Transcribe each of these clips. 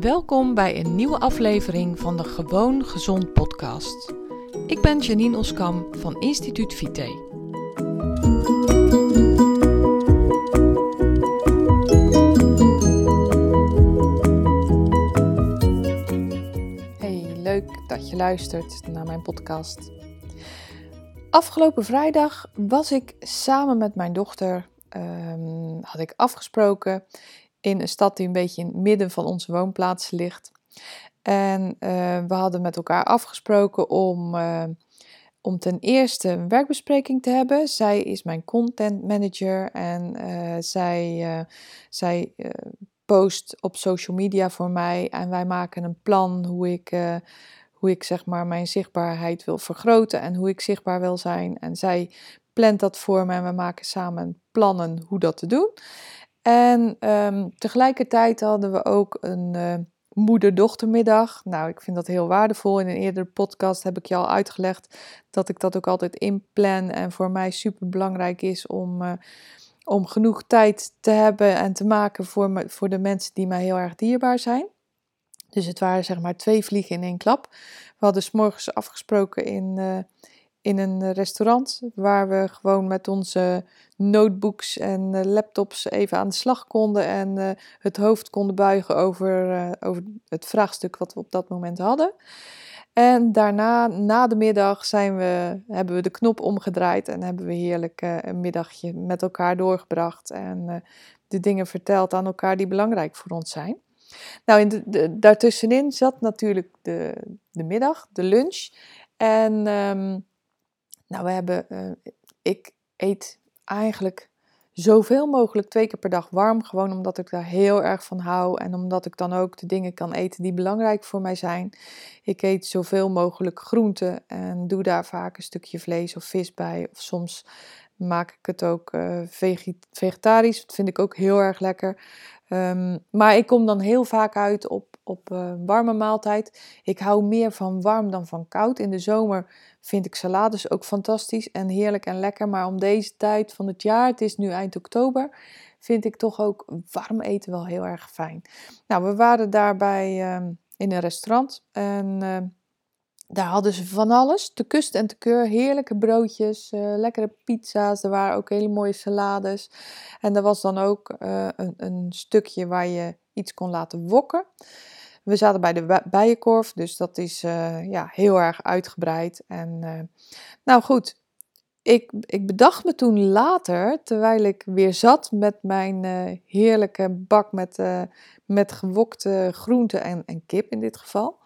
Welkom bij een nieuwe aflevering van de Gewoon Gezond podcast. Ik ben Janine Oskam van Instituut Vite. Hey, leuk dat je luistert naar mijn podcast. Afgelopen vrijdag was ik samen met mijn dochter, ehm, had ik afgesproken in een stad die een beetje in het midden van onze woonplaats ligt. En uh, we hadden met elkaar afgesproken om, uh, om ten eerste een werkbespreking te hebben. Zij is mijn content manager en uh, zij, zij post op social media voor mij. En wij maken een plan hoe ik, hoe ik zeg maar mijn zichtbaarheid wil vergroten en hoe ik zichtbaar wil zijn. En zij plant dat voor me en we maken samen plannen hoe dat te doen. En um, tegelijkertijd hadden we ook een uh, moeder-dochtermiddag. Nou, ik vind dat heel waardevol. In een eerdere podcast heb ik je al uitgelegd dat ik dat ook altijd inplan. En voor mij super belangrijk is om, uh, om genoeg tijd te hebben en te maken voor, me, voor de mensen die mij heel erg dierbaar zijn. Dus het waren zeg maar twee vliegen in één klap. We hadden s morgens afgesproken in, uh, in een restaurant waar we gewoon met onze notebooks en uh, laptops even aan de slag konden en uh, het hoofd konden buigen over, uh, over het vraagstuk wat we op dat moment hadden. En daarna, na de middag, zijn we, hebben we de knop omgedraaid en hebben we heerlijk een middagje met elkaar doorgebracht en de dingen verteld aan elkaar die belangrijk voor ons zijn. Nou, in de, daartussenin zat natuurlijk de, de middag, de lunch. En um, nou, we hebben, ik eet eigenlijk zoveel mogelijk twee keer per dag warm. Gewoon omdat ik daar heel erg van hou. En omdat ik dan ook de dingen kan eten die belangrijk voor mij zijn. Ik eet zoveel mogelijk groenten en doe daar vaak een stukje vlees of vis bij. Of soms maak ik het ook uh, vegetarisch. Dat vind ik ook heel erg lekker. Um, maar ik kom dan heel vaak uit op, op uh, warme maaltijd. Ik hou meer van warm dan van koud. In de zomer vind ik salades ook fantastisch en heerlijk en lekker. Maar om deze tijd van het jaar, het is nu eind oktober, vind ik toch ook warm eten wel heel erg fijn. Nou, we waren daarbij uh, in een restaurant en uh, daar hadden ze van alles. Te kust en te keur. Heerlijke broodjes, uh, lekkere pizza's. Er waren ook hele mooie salades. En er was dan ook een, een, stukje waar je iets kon laten wokken. We zaten bij de bijenkorf, dus dat is uh, ja, heel erg uitgebreid. En nou goed, ik, ik bedacht me toen later, terwijl ik weer zat met mijn heerlijke bak met, met gewokte groenten en, en kip in dit geval,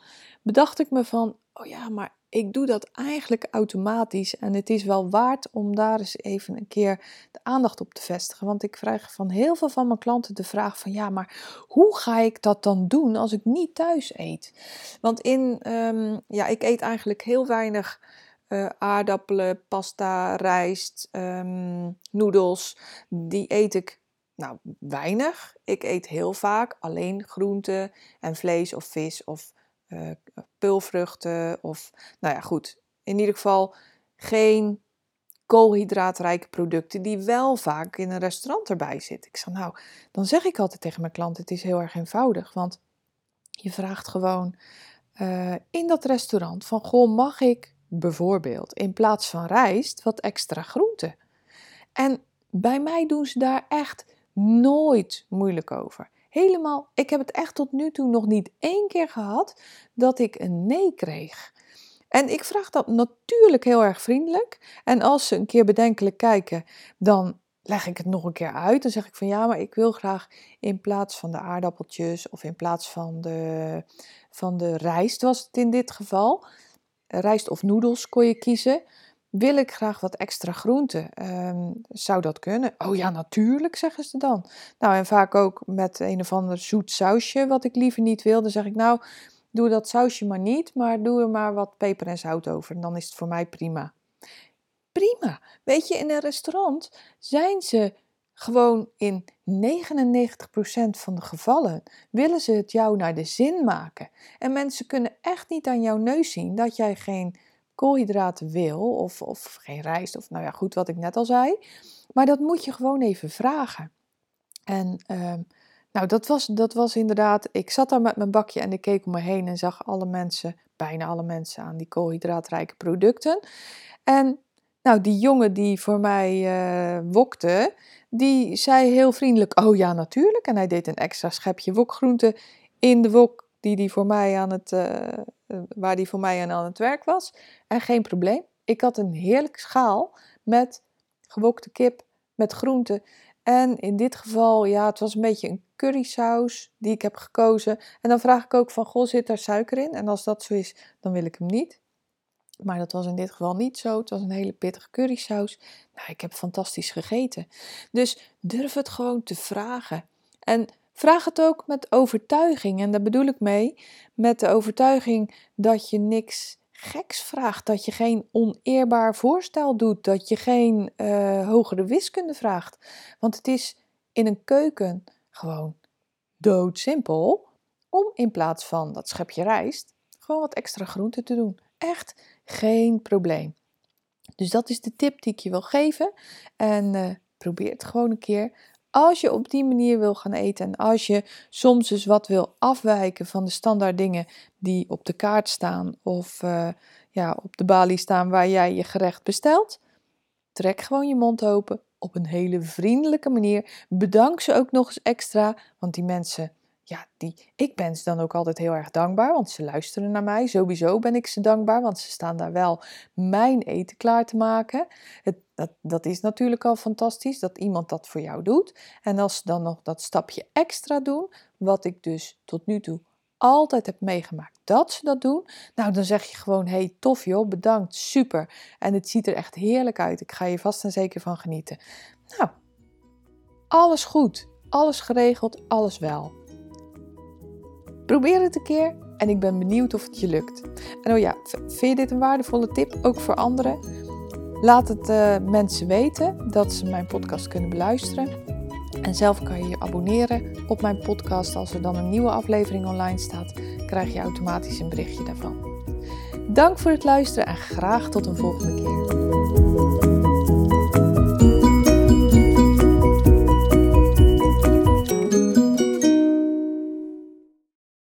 bedacht ik me van, oh ja, maar ik doe dat eigenlijk automatisch en het is wel waard om daar eens even een keer de aandacht op te vestigen. Want ik krijg van heel veel van mijn klanten de vraag van ja, maar hoe ga ik dat dan doen als ik niet thuis eet? Want in, um, ja, ik eet eigenlijk heel weinig uh, aardappelen, pasta, rijst, um, noedels. Die eet ik nou weinig. Ik eet heel vaak alleen groenten en vlees of vis of uh, pulvruchten of, nou ja, goed. In ieder geval geen koolhydraatrijke producten die wel vaak in een restaurant erbij zitten. Ik zeg nou, dan zeg ik altijd tegen mijn klanten, het is heel erg eenvoudig, want je vraagt gewoon uh, in dat restaurant van, goh, mag ik bijvoorbeeld in plaats van rijst wat extra groenten? En bij mij doen ze daar echt nooit moeilijk over. Helemaal, ik heb het echt tot nu toe nog niet één keer gehad dat ik een nee kreeg. En ik vraag dat natuurlijk heel erg vriendelijk. En als ze een keer bedenkelijk kijken, dan leg ik het nog een keer uit. Dan zeg ik van ja, maar ik wil graag in plaats van de aardappeltjes of in plaats van de, van de rijst was het in dit geval. Rijst of noedels kon je kiezen wil ik graag wat extra groente. Um, zou dat kunnen? Oh ja, natuurlijk, zeggen ze dan. Nou, en vaak ook met een of ander zoet sausje, wat ik liever niet wil. Dan zeg ik, nou, doe dat sausje maar niet, maar doe er maar wat peper en zout over. En dan is het voor mij prima. Prima. Weet je, in een restaurant zijn ze gewoon in 99% van de gevallen willen ze het jou naar de zin maken. En mensen kunnen echt niet aan jouw neus zien dat jij geen koolhydraten wil, of, of geen rijst, of nou ja, goed wat ik net al zei. Maar dat moet je gewoon even vragen. En uh, nou, dat was, dat was inderdaad. Ik zat daar met mijn bakje en ik keek om me heen en zag alle mensen, bijna alle mensen, aan die koolhydraatrijke producten. En nou, die jongen die voor mij uh, wokte, die zei heel vriendelijk: Oh ja, natuurlijk. En hij deed een extra schepje wokgroente in de wok die die voor mij aan het, uh, waar die voor mij aan het werk was. En geen probleem. Ik had een heerlijke schaal met gewokte kip, met groenten. En in dit geval, ja, het was een beetje een currysaus die ik heb gekozen. En dan vraag ik ook van, goh, zit daar suiker in? En als dat zo is, dan wil ik hem niet. Maar dat was in dit geval niet zo. Het was een hele pittige currysaus. Nou, ik heb fantastisch gegeten. Dus durf het gewoon te vragen. En vraag het ook met overtuiging. En daar bedoel ik mee met de overtuiging dat je niks geks vraagt. Dat je geen oneerbaar voorstel doet. Dat je geen uh, hogere wiskunde vraagt. Want het is in een keuken gewoon doodsimpel om in plaats van dat schepje rijst gewoon wat extra groente te doen. Echt geen probleem. Dus dat is de tip die ik je wil geven. En uh, probeer het gewoon een keer. Als je op die manier wil gaan eten en als je soms dus wat wil afwijken van de standaard dingen die op de kaart staan of uh, ja, op de balie staan waar jij je gerecht bestelt, trek gewoon je mond open op een hele vriendelijke manier. Bedank ze ook nog eens extra, want die mensen ja, die, ik ben ze dan ook altijd heel erg dankbaar, want ze luisteren naar mij. Sowieso ben ik ze dankbaar, want ze staan daar wel mijn eten klaar te maken. Het, dat, dat is natuurlijk al fantastisch dat iemand dat voor jou doet. En als ze dan nog dat stapje extra doen, wat ik dus tot nu toe altijd heb meegemaakt dat ze dat doen, nou dan zeg je gewoon: hey, tof joh, bedankt, super. En het ziet er echt heerlijk uit. Ik ga je vast en zeker van genieten. Nou, alles goed, alles geregeld, alles wel. Probeer het een keer en ik ben benieuwd of het je lukt. En oh ja, vind je dit een waardevolle tip ook voor anderen? Laat het uh, mensen weten dat ze mijn podcast kunnen beluisteren. En zelf kan je je abonneren op mijn podcast. Als er dan een nieuwe aflevering online staat, krijg je automatisch een berichtje daarvan. Dank voor het luisteren en graag tot een volgende keer.